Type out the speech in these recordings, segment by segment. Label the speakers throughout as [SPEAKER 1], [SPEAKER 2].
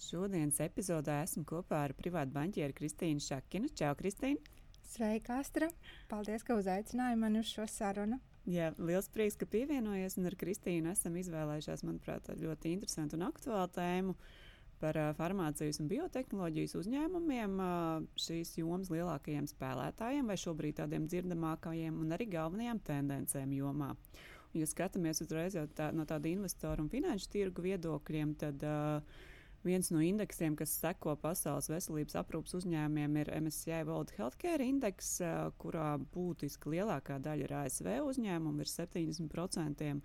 [SPEAKER 1] Šodienas epizodē esmu kopā ar privātu banķieru Kristīnu Šakinu. Čau, Kristīna!
[SPEAKER 2] Sveika, Astra! Paldies, ka uzaicināji mani uz šo sarunu.
[SPEAKER 1] Jā, liels prieks, ka pievienojies. Un ar Kristīnu esam izvēlējušies, manuprāt, ļoti interesantu un aktuālu tēmu par farmācijas un biotehnoloģijas uzņēmumiem, šīs jomas lielākajiem spēlētājiem, vai šobrīd tādiem dzirdamākajiem, un arī galvenajām tendencēm jomā. Ja skatāmies uzreiz tā, no tāda investoru un finanšu tirgu viedokļiem, tad uh, Viens no indeksiem, kas seko pasaules veselības aprūpas uzņēmumiem, ir MSCI World Healthcare Index, kurā būtiski lielākā daļa ir ASV uzņēmumu, ir 70%.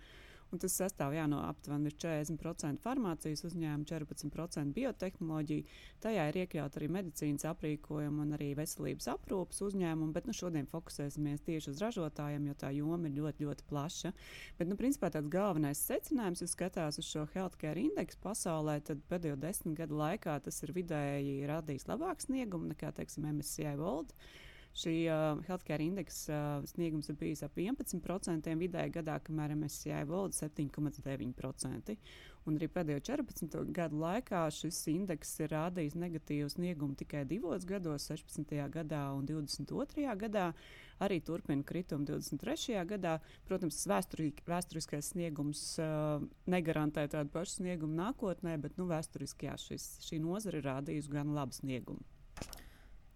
[SPEAKER 1] Un tas sastāv jā, no aptuveni 40% farmācijas uzņēmumu, 14% biotehnoloģiju. Tajā ir iekļauts arī medicīnas aprīkojuma un arī veselības aprūpas uzņēmumu, bet nu, šodien fokusēsimies tieši uz ražotājiem, jo tā joma ir ļoti, ļoti plaša. Bet, nu, principā tāds galvenais secinājums, ja skatās uz šo healthcare indeksu pasaulē, tad pēdējo desmit gadu laikā tas ir vidēji radījis labāku sniegumu nekā, teiksim, MSCI World. Šī uh, healthcare indeksa uh, sniegums ir bijis ap 11% vidēji gadā, kamēr MSCI valda 7,9%. Un arī pēdējo 14 gadu laikā šis indeks ir rādījis negatīvu sniegumu tikai divos gados, 16. gadā un 22. gadā. Arī turpina kritumu 23. gadā. Protams, vēsturiskais sniegums uh, negarantē tādu pašu sniegumu nākotnē, bet nu, vēsturiski jā, šis, šī nozara ir rādījusi gan labu sniegumu.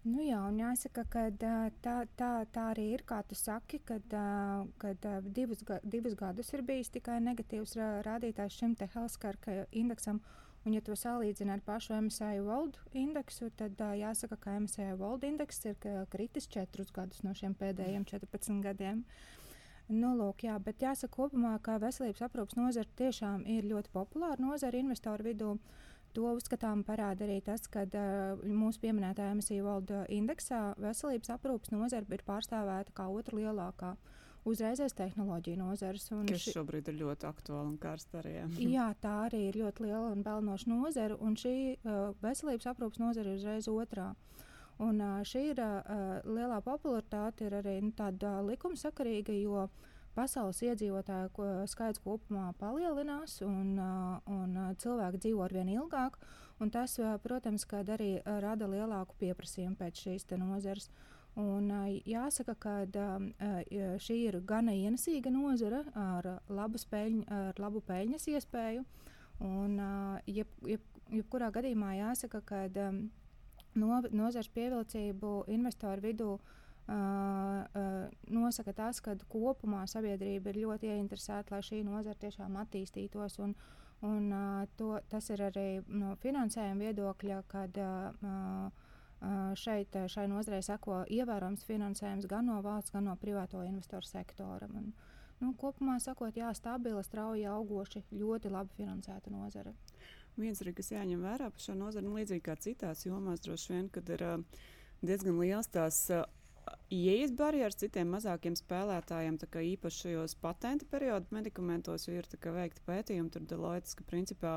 [SPEAKER 2] Nu jā, un jāsaka, ka tā, tā, tā arī ir, kā tu saki, kad, kad divus, divus gadus ir bijis tikai negatīvs rādītājs šim te healthcare indeksam. Un, ja to salīdzina ar pašu MSI World indeksu, tad jāsaka, ka MSI World indeks ir kritis četrus gadus no šiem pēdējiem 14 gadiem. Nu, lūk, jā, bet jāsaka kopumā, ka veselības aprūpas nozara tiešām ir ļoti populāra nozara investoru vidū. Uh, To uzskatām parāda arī tas, ka uh, mūsu pieminētajā emisiju valda indeksā veselības aprūpas nozara ir pārstāvēta kā otra lielākā. Uzreizēs tehnoloģija nozares.
[SPEAKER 1] Kas ši... šobrīd ir ļoti aktuāla un karsta arī. Jā.
[SPEAKER 2] tā arī ir ļoti liela un pelnoša nozara, un šī uh, veselības aprūpas nozara ir uzreiz otrā. Un, uh, šī ir uh, lielā popularitāte ir arī nu, tāda likumsakarīga, jo uh, pasaules iedzīvotāju skaits kopumā palielinās, un, un cilvēki dzīvo ar vien ilgāk. Tas, protams, arī rada lielāku pieprasījumu pēc šīs nozares. Un, jāsaka, ka šī ir gana ienesīga nozara ar spēļņu, ar labu peļņas iespēju. Un, jeb, jeb, jebkurā gadījumā jāsaka, ka no, nozars pievilcību investoru vidū uh, nosaka tas, ka kopumā sabiedrība ir ļoti ieinteresēta, lai šī nozara tiešām attīstītos. Un, un, to, tas ir arī no finansējuma viedokļa, kad šeit, šai nozarei seko ievērojams finansējums gan no valsts, gan no privāto investoru sektora. Un, nu, kopumā sakot, jā, stabila, strauji augoša, ļoti labi finansēta nozara.
[SPEAKER 1] Viens arī, kas jāņem vērā par šo nozari, nu, līdzīgi kā citās jomās, droši vien, kad ir diezgan liels tās ieejas barjeras citiem mazākiem spēlētājiem, kā īpaši šajos patenta periodu medikamentos, jo ir veikti pētījumi, tur Deloitte, ka principā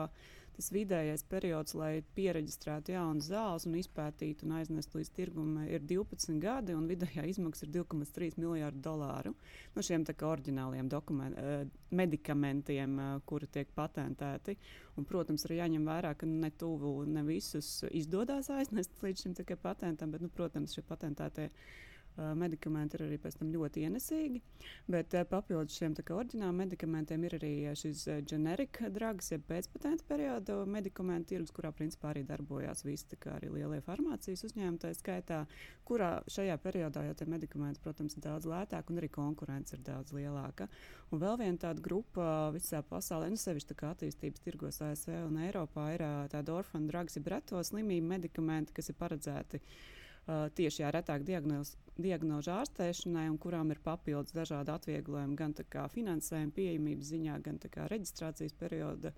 [SPEAKER 1] tas vidējais periods, lai pieregistrētu jaunas zāles un izpētītu un aiznestu līdz tirgumam, ir 12 gadi, un vidējā izmaksa ir 2,3 miljārdu dolāru. No nu, šiem oriģināliem uh, medikamentiem, uh, kuri tiek patentēti. Un, protams, arī jāņem vērā, ka ne tuvu ne visus izdodas aiznest līdz šim patentam, bet, nu, protams, šie patentētie medikamenti ir arī pēc tam ļoti ienesīgi. Bet papildus šiem oriģināliem medikamentiem ir arī šis generika drugs, jeb pēcpatenta perioda medikamentu tirgus, kurā principā arī darbojās visi arī lielie farmācijas uzņēmumi, tā skaitā, kurā šajā periodā jau tie medikamenti, protams, ir daudz lētāki un arī konkurence ir daudz lielāka. Un vēl viena tāda grupa visā pasaulē, nu sevišķi attīstības tirgos ASV un Eiropā, ir tāda orfanu drugs, jeb reto slimību medikamenti, kas ir paredzēti uh, tieši jā, retāk diagnoz, diagnožu ārstēšanai, un kurām ir papildus dažādi atvieglojumi gan finansējuma pieejamības ziņā, gan reģistrācijas perioda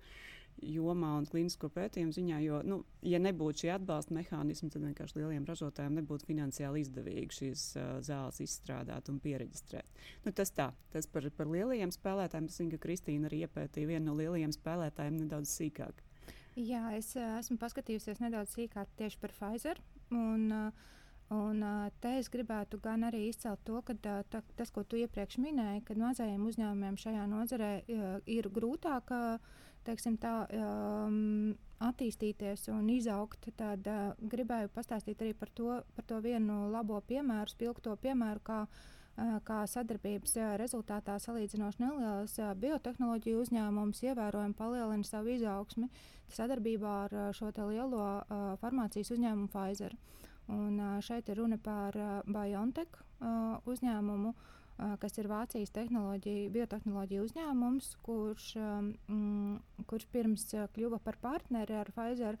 [SPEAKER 1] jomā un klinisko pētījumu ziņā. Jo, nu, ja nebūtu šie atbalsta mehānismi, tad vienkārši lieliem ražotājiem nebūtu finansiāli izdevīgi šīs uh, zāles izstrādāt un pieregistrēt. Nu, tas tā, tas par, par lielajiem spēlētājiem. Es zinu, ka Kristīna arī iepētīja vienu no lielajiem spēlētājiem nedaudz sīkāk.
[SPEAKER 2] Jā, es esmu paskatījusies nedaudz sīkāk tieši par Pfizer. Un, uh, Un, uh, te es gribētu gan arī izcelt to, ka uh, ta, tas, ko tu iepriekš minēji, ka mazajiem uzņēmumiem šajā nozarē ir grūtāk teiksim, tā, um, attīstīties un izaugt, tad gribēju pastāstīt arī par to, par to vienu labo piemēru, spilgto piemēru, kā, sadarbības rezultātā salīdzinoši neliels biotehnoloģiju uzņēmums ievērojami palielina savu izaugsmi sadarbībā ar šo lielo farmācijas uzņēmumu Pfizer. Un, šeit ir runa par BioNTech uzņēmumu. Kas ir Vācijas biotehnoloģija uzņēmums, kurš, mm, kurš pirms kļuva par partneri ar Pfizer.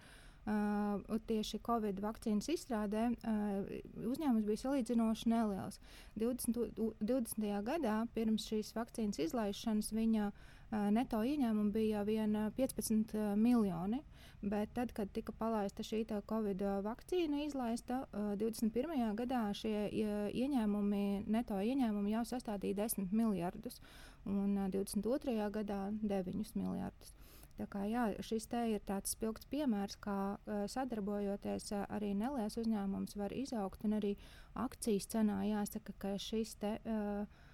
[SPEAKER 2] Uh, tieši Covid vakcīnas izstrādē uh, uzņēmums bija salīdzinoši neliels. 20. 20. gadā, pirms šīs vakcīnas izlaišanas, viņa uh, neto ieņēmumi bija vien 15 miljoni. Bet tad, kad tika palaista šī Covid vakcīna, izlaista uh, 21. gadā šie ieņēmumi, neto ieņēmumi jau sastādīja 10 miljardus, un uh, 22. gadā 9 miljardus. Tā kā, jā, šis ir tāds spilgts piemērs, kā uh, sadarbojoties uh, arī neliels uzņēmums var izaugt, un arī akcijas cenā jāsaka, ka šis te. Uh,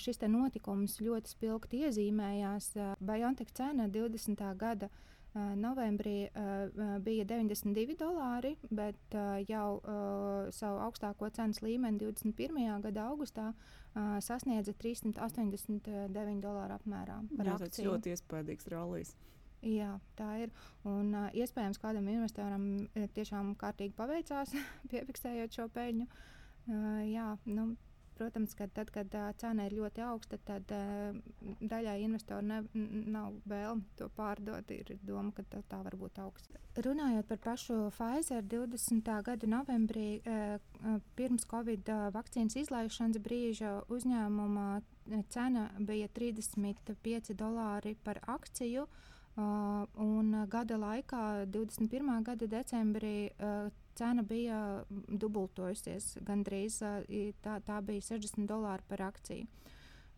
[SPEAKER 2] Šis notikums ļoti spilgti iezīmējās. Biontech cena 20. gada Novembrī bija 92 dolāri, bet jau savu augstāko cenas līmeni 21. gada augustā sasniedza 389 dolāru apmērā.
[SPEAKER 1] Tas ir ļoti iespaidīgs rallijs.
[SPEAKER 2] Jā, tā ir. Un, uh, iespējams, kādam investoram tiešām kārtīgi paveicās, piefiksējot šo peļņu. Uh, jā, nu, Protams, ka tad, kad uh, cena ir ļoti augsta, tad uh, daļai investoru ne, nav vēlme to pārdot. Ir doma, ka tā, tā var būt augsta. Runājot par pašu Pfizer 20. gada novembrī, uh, pirms Covid vakcīnas izlaišanas brīža uzņēmuma cena bija 35 dolāri par akciju. Uh, un gada laikā, 21. gada decembrī, uh, cena bija dubultojusies. Gandrīz tā, tā bija 60 dolāri par akciju.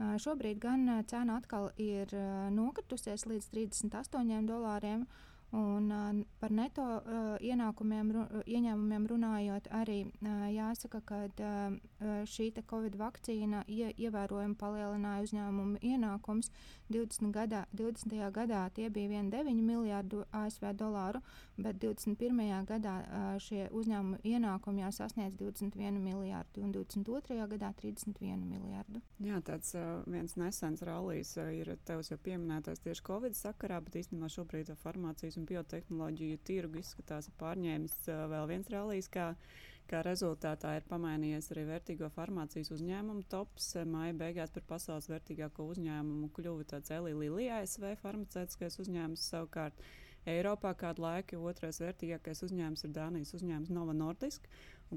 [SPEAKER 2] Šobrīd gan cena atkal ir nokritusies līdz 38 dolāriem. Un, uh, par neto uh, ienākumiem, ru, ieņēmumiem runājot, arī uh, jāsaka, ka uh, šī Covid vakcīna ie, ievērojami palielināja uzņēmumu ienākums. 20. gadā, 20. gadā tie bija 1,9 miljardu ASV dolāru, bet 21. gadā uh, šie uzņēmumu ienākumi jau sasniedz 21 miljardu un 22. gadā 31 miljardu.
[SPEAKER 1] Jā, tāds uh, viens nesens rallijs uh, ir tevis jau pieminētais tieši Covid sakarā, bet īstenībā šobrīd farmācijas un biotehnoloģiju tirgu izskatās pārņēmis vēl viens rallijs. Kā, kā rezultātā ir pamainījies arī vērtīgo farmācijas uzņēmumu tops. Māja beigās par pasaules vērtīgāko uzņēmumu kļuva tāds Lilija ASV farmaceitiskais uzņēmums savukārt. Eiropā kādu laiku otrais vērtīgākais uzņēmums ir Dānijas uzņēmums Nova Nordisk.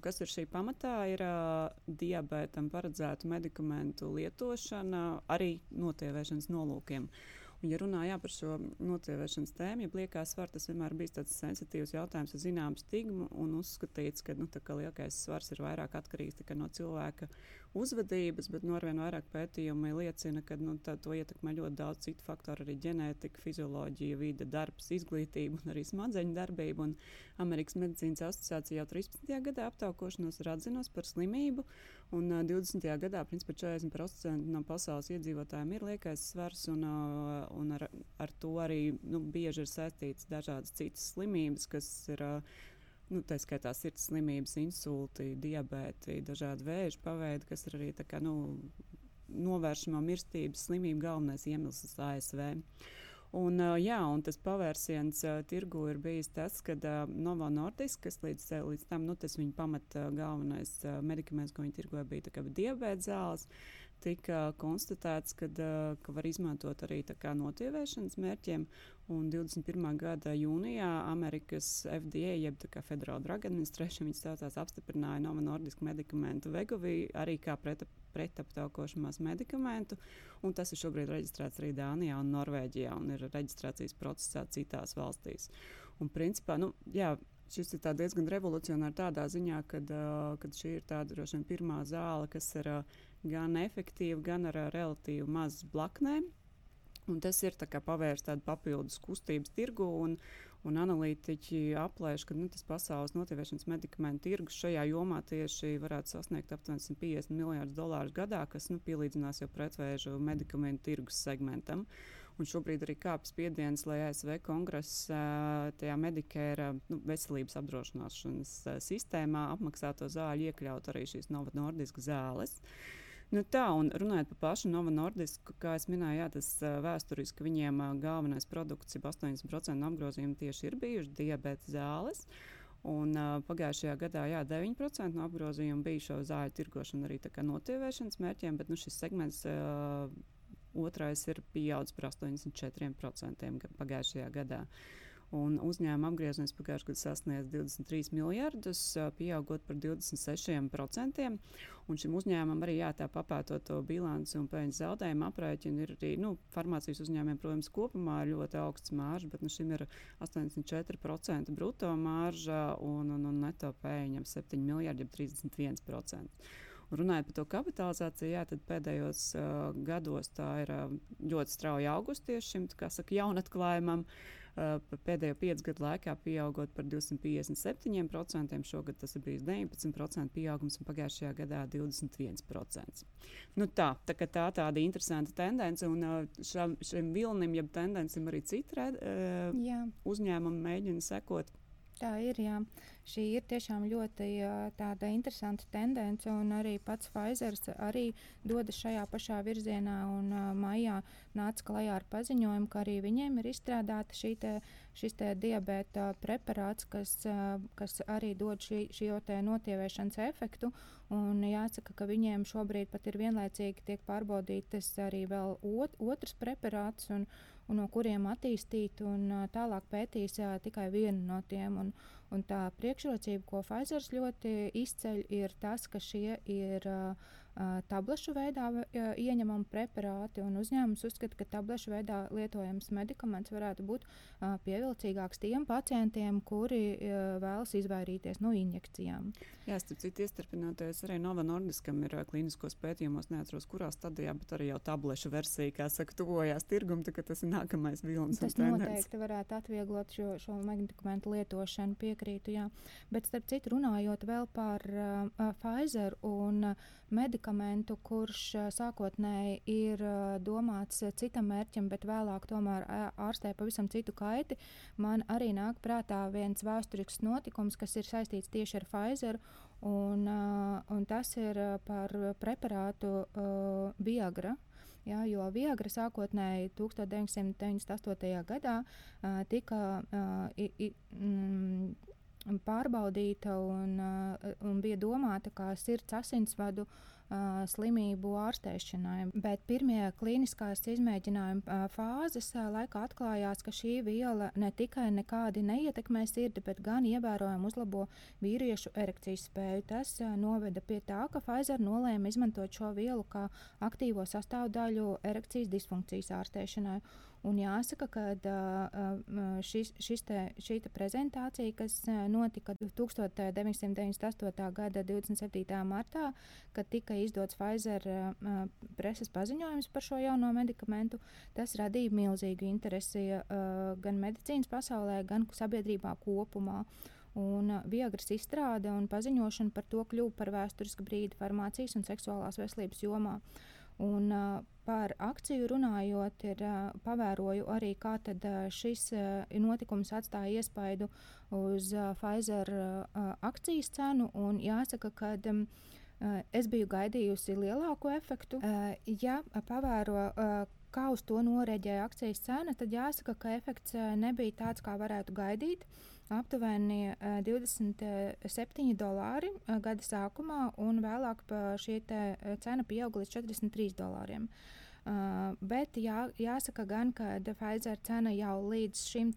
[SPEAKER 1] Kas ir šī pamatā? Ir uh, diabētam paredzētu medikamentu lietošana arī notievēšanas nolūkiem. Uh, Ja runājām par šo nocievēšanas tēmu, ja liekās svars, tas vienmēr bija tāds sensitīvs jautājums ar zināmu stigmu un uzskatīts, ka nu, lielākais svars ir vairāk atkarīgs no cilvēka uzvedības, bet nu, arvien vairāk pētījumi liecina, ka nu, tā, to ietekmē ļoti daudz citu faktoru, arī ģenētika, fizioloģija, vide, darbs, izglītība un arī smadzeņu darbība. Un Amerikas Medicīnas asociācija jau 13. gadā aptaukošanos ir atzinusi par slimību, un uh, 20. gadā principā 40% no pasaules iedzīvotājiem ir liekais svars, un, uh, un ar, ar to arī nu, bieži ir saistīts dažādas citas slimības, kas ir. Uh, nu, tā skaitā sirds slimības, insulti, diabēti, dažādi vēža paveidi, kas ir arī kā, nu, novēršamā mirstības slimība galvenais iemesls ASV. Un, jā, un tas pavērsiens tirgu ir bijis tas, ka Novo Nordisk, kas līdz, līdz tam, nu, tas viņa pamat uh, galvenais medikaments, ko viņi tirgoja, bija diabēta zāles. Tika konstatēts, kad, ka var izmantot arī notievēšanas mērķiem. Un 21. gada jūnijā Amerikas FDA, jeb Federal Drug Administration, saucās, apstiprināja Nova Nordiska medikamentu Vegovī arī kā pret, pretaptaukošanās medikamentu. Tas ir šobrīd reģistrēts arī Dānijā un Norvēģijā un ir reģistrācijas procesā citās valstīs. Un, principā, nu, jā, šis ir diezgan revolucionārs tādā ziņā, ka uh, šī ir tāda vien pirmā zāle, kas ir uh, gan efektīva, gan ar relatīvi maz blaknēm. Un tas ir pavērst tādu papildus kustības tirgu, un, un analītiķi aplēš, ka nu, tas pasaules notīvēšanas medikamentu tirgus šajā jomā tieši varētu sasniegt aptuveni 150 miljardus dolāru gadā, kas nu, pielīdzinās jau pretvēžu medikamentu tirgus segmentam. Un šobrīd arī kāpj spiediens, lai ASV kongress tajā medikēra nu, veselības apdrošināšanas sistēmā apmaksāto zāļu iekļaut arī šīs Nova Nordiska zāles. Uh, Nu tā, un runājot par pašu Nova Nordisku, kā jau minēju, jā, tas vēsturiski viņiem galvenais produkts, ir 80% no apgrozījuma tieši ir bijuši diabēta zāles. Un, uh, pagājušajā gadā jā, 9% no apgrozījuma bija šo zāļu tirgošana arī notievēšanas mērķiem, bet nu, šis segments uh, otrais ir pieaudzis par 84% pagājušajā gadā. Un uzņēmuma apgriezums pagājušajā gadā sasniedz 23 miljardus, pieaugot par 26%. Un šim uzņēmumam arī jā, tā papētot to bilanci un peļņas zaudējumu aprēķinu ir arī nu, farmācijas uzņēmumiem, protams, kopumā ļoti augsts māržs, bet nu, šim ir 84% brutto mārža un, un, un neto peļņa 7 miljardi, 31%. Un runājot par to kapitalizāciju, jā, tad pēdējos uh, gados tā ir uh, ļoti strauji augusi tieši šim saka, jaunatklājumam. Uh, pēdējo piecu gadu laikā pieaugot par 257%. Šogad tas ir bijis 19% pieaugums un pagājušajā gadā 21%. Nu tā, tā, tā tāda interesanta tendence, un šam, šim vilnim, jeb tendencim arī citi uh, uzņēmumi mēģina sekot.
[SPEAKER 2] Tā ir. Jā. Šī ir tiešām ļoti tāda interesanta tendence, un arī pats Pfizer arī dodas šajā pašā virzienā. Un, uh, maijā nāca klajā ar paziņojumu, ka arī viņiem ir izstrādāta šī te, šis te diabēta preparāts, kas, kas arī dod šī, šī notievēšanas efektu. Un jāsaka, ka viņiem šobrīd pat ir vienlaicīgi tiek pārbaudītas arī vēl ot, otrs preparāts. Un, un no kuriem attīstīt un tālāk pētīs tikai vienu no tiem. Un, un tā priekšrocība, ko Pfizer ļoti izceļ, ir tas, ka šie ir uh, tablešu veidā ieņemami preparāti. Uzņēmums uzskata, ka tablešu veidā lietojams medikaments varētu būt pievilcīgāks tiem pacientiem, kuri vēlas izvairīties no injekcijām.
[SPEAKER 1] Jā, starp citu, iestarpināties arī Nova Nordiskam ir klīniskos pētījumos, neatceros, kurā stadijā, bet arī jau tablešu versija, kā saka, tuvojās tirgum, tā, tas ir nākamais vilnis.
[SPEAKER 2] Tas noteikti varētu atvieglot šo, šo medikamentu lietošanu, piekrītu, jā. Bet starp citu, runājot vēl par uh, Pfizer un uh, medikamentu, kurš sākotnēji ir domāts citam mērķim, bet vēlāk tomēr ārstē pavisam citu kaiti, man arī nāk prātā viens vēsturisks notikums, kas ir saistīts tieši ar Pfizer. Un, un tas ir par preparātu Viagra. Jā, jo Viagra sākotnēji 1998. gadā tika i, i, mm, pārbaudīta un, un bija domāta kā sirds asinsvadu uh, slimību ārstēšanai. Bet pirmie klīniskās izmēģinājuma uh, fāzes uh, laikā atklājās, ka šī viela ne tikai nekādi neietekmē sirdi, bet gan ievērojami uzlabo vīriešu erekcijas spēju. Tas uh, noveda pie tā, ka Pfizer nolēma izmantot šo vielu kā aktīvo sastāvdaļu erekcijas disfunkcijas ārstēšanai. Un jāsaka, ka šis, šis te, šī te prezentācija, kas notika 1998. gada 27. martā, kad tika izdots Pfizer preses paziņojums par šo jauno medikamentu, tas radīja milzīgu interesi gan medicīnas pasaulē, gan sabiedrībā kopumā. Un Viegras izstrāde un paziņošana par to kļuva par vēsturisku brīdi farmācijas un seksuālās veselības jomā. Un, par akciju runājot, ir pavēroju arī, kā šis notikums atstāja iespaidu uz Pfizer akcijas cenu. Jāsaka, ka es biju gaidījusi lielāku efektu. Ja pavēro, kā uz to noreģēja akcijas cena, tad jāsaka, ka efekts nebija tāds, kā varētu gaidīt. Aptuveni 27 dolāri gada sākumā, un vēlāk šī cena pieauga līdz 43 dolāriem. Uh, bet jā, jāsaka, gan, ka Pfizer cena jau līdz šim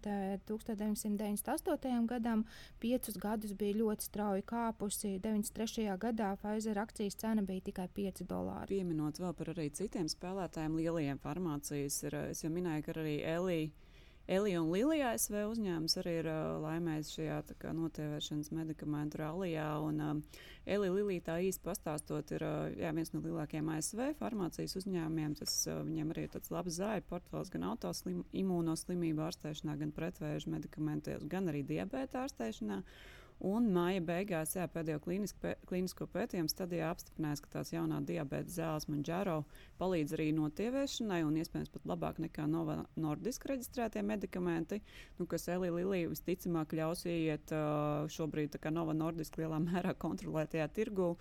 [SPEAKER 2] 1998. gadam, piecus gadus bija ļoti strauji kāpusi. 93. gadā Pfizer akcijas cena bija tikai 5 dolāri.
[SPEAKER 1] Pieminot vēl par arī citiem spēlētājiem, lielajiem farmācijas, ir, es jau minēju, ka arī Elija Elija un Lilija ASV uzņēmums arī ir uh, laimējis šajā kā, notēvēšanas medikamentu rallijā. Un, uh, Elija Lilija tā īsti pastāstot, ir uh, jā, viens no lielākajiem ASV farmācijas uzņēmumiem. Tas uh, viņiem arī ir tāds labs zāļu portfels gan autoimūnoslimību ārstēšanā, gan pretvēžu medikamentos, gan arī diabēta ārstēšanā. Uh, Un māja beigās, jā, pēdējo klīnisko, klīnisko pētījumu stadijā apstiprinājās, ka tās jaunā diabēta zāles Manģēro palīdz arī notievēšanai un iespējams pat labāk nekā Nova Nordisk reģistrētie medikamenti, nu, kas Elī Lilija visticamāk ļaus ieiet šobrīd Nova Nordisk lielā mērā kontrolētajā tirgū.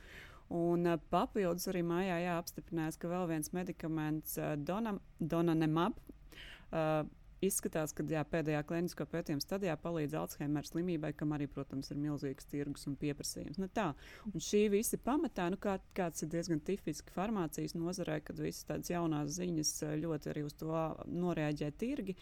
[SPEAKER 1] Un papildus arī mājā apstiprinājās, ka vēl viens medikaments, Donanemab, uh, Izskatās, ka jā, pēdējā kliniskā pētījuma stadijā palīdz Alzheimer slimībai, kam arī, protams, ir milzīgs tirgus un pieprasījums. Nu, tā. un šī visa pamatā, nu, kā, kāds ir diezgan tipiski farmācijas nozarē, kad visas tādas jaunās ziņas ļoti arī uz to noreaģē tirgi,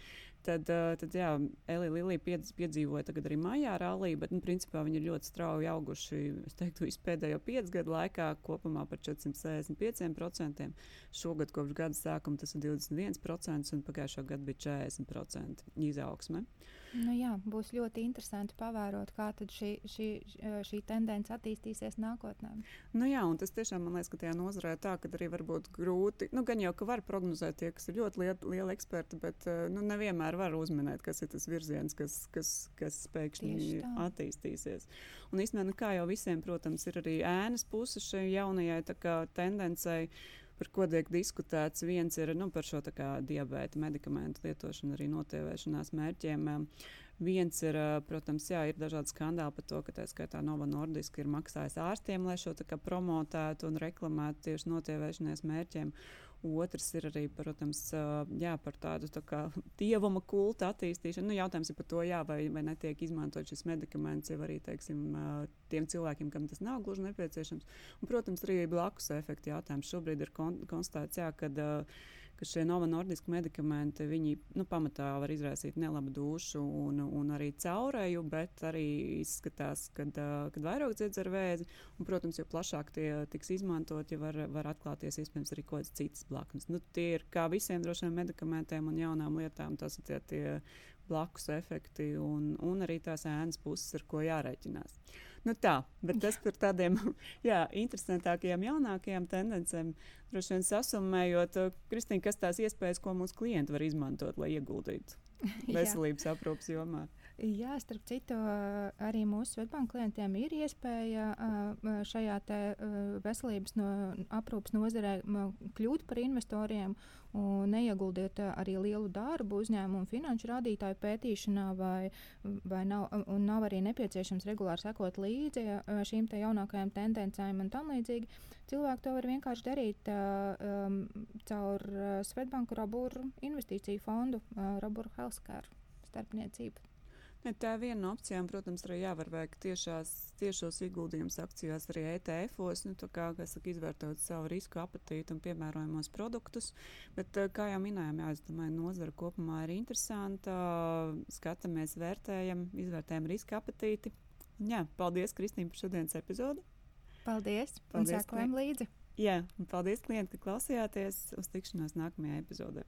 [SPEAKER 1] Tad, uh, tad jā, Elija piedz, piedzīvoja tagad arī mājā rallija, bet, nu, principā viņi ir ļoti strauji auguši, es teiktu, visu pēdējo piecu gadu laikā kopumā par 465%. Šogad kopš gada sākuma tas ir 21% un pagājušā gada bija 40% izaugsme.
[SPEAKER 2] Nu jā, būs ļoti interesanti pavērot, kā šī, šī, šī tendence attīstīsies nākotnē.
[SPEAKER 1] Nu jā, un tas tiešām man liekas, ka tajā nozarē tā, ka arī var būt grūti. Nu, gan jau, ka var prognozēt tie, kas ir ļoti lieli, lieli eksperti, bet nu, nevienmēr var uzminēt, kas ir tas virziens, kas, kas, kas pēkšņi attīstīsies. Un īstenībā, nu, kā jau visiem, protams, ir arī ēnas puse šai jaunajai tendencei par ko tiek diskutēts. Viens ir nu, par šo diabēta medikamentu lietošanu arī notēvēšanās mērķiem. Viens ir, protams, jā, ir dažādi skandāli par to, ka tā skaitā Nova Nordiska ir maksājis ārstiem, lai šo promotētu un reklamētu tieši notēvēšanās mērķiem. Otrs ir arī, protams, jā, par tādu tā kā, dievuma kultu attīstīšanu. Nu, jautājums ir par to, jā, vai, vai netiek izmantot šis medikaments jau arī teiksim, tiem cilvēkiem, kam tas nav gluži nepieciešams. Un, protams, arī blakus efekta jautājums. Šobrīd ir kon konstatēts, ka uh, ka šie Nova Nordiska medikamenti viņi, nu, pamatā var izraisīt nelabu dušu un, un arī caurēju, bet arī izskatās, ka uh, vairāk dziedz ar vēzi. Un, protams, jo plašāk tie tiks izmantoti, ja var, var atklāties iespējams arī kaut kādas citas blaknes. Nu, tie ir kā visiem drošiem medikamentiem un jaunām lietām, tas ir tie, tie blakus efekti un, un arī tās ēnas puses, ar ko jārēķinās. Nu tā, bet tas par tādiem jā, interesantākajām, jaunākajām tendencēm, droši vien sasummējot, Kristīna, kas tās iespējas, ko mūsu klienti var izmantot, lai ieguldītu veselības aprūpas jomā?
[SPEAKER 2] Jā, starp citu, arī mūsu Svetbanka klientiem ir iespēja šajā veselības no, aprūpas nozarē kļūt par investoriem un neieguldīt arī lielu darbu uzņēmumu finanšu rādītāju pētīšanā, vai, vai nav, nav arī nepieciešams regulāri sekot līdzi šīm jaunākajām tendencēm un tam līdzīgi. Cilvēki to var vienkārši darīt um, caur Svetbanku Roburu investīciju fondu, Roburu Healthcare starpniecību.
[SPEAKER 1] Ne, tā ir viena no opcijām, protams, arī jāvar veikt tiešās, tiešos ieguldījumus akcijās, arī ETF-os, nu, kā, kā saka, izvērtot savu risku apetītu un piemērojamos produktus. Bet, eh, kā jau minējām, jā, es domāju, nozara kopumā ir interesanta. Skatāmies, vērtējam, izvērtējam riska apetīti. Jā, paldies, Kristīne, par šodienas epizodi.
[SPEAKER 2] Paldies, paldies un sekojam līdzi.
[SPEAKER 1] Jā, un paldies, klienti, ka klausījāties. Uz tikšanos nākamajā epizodē.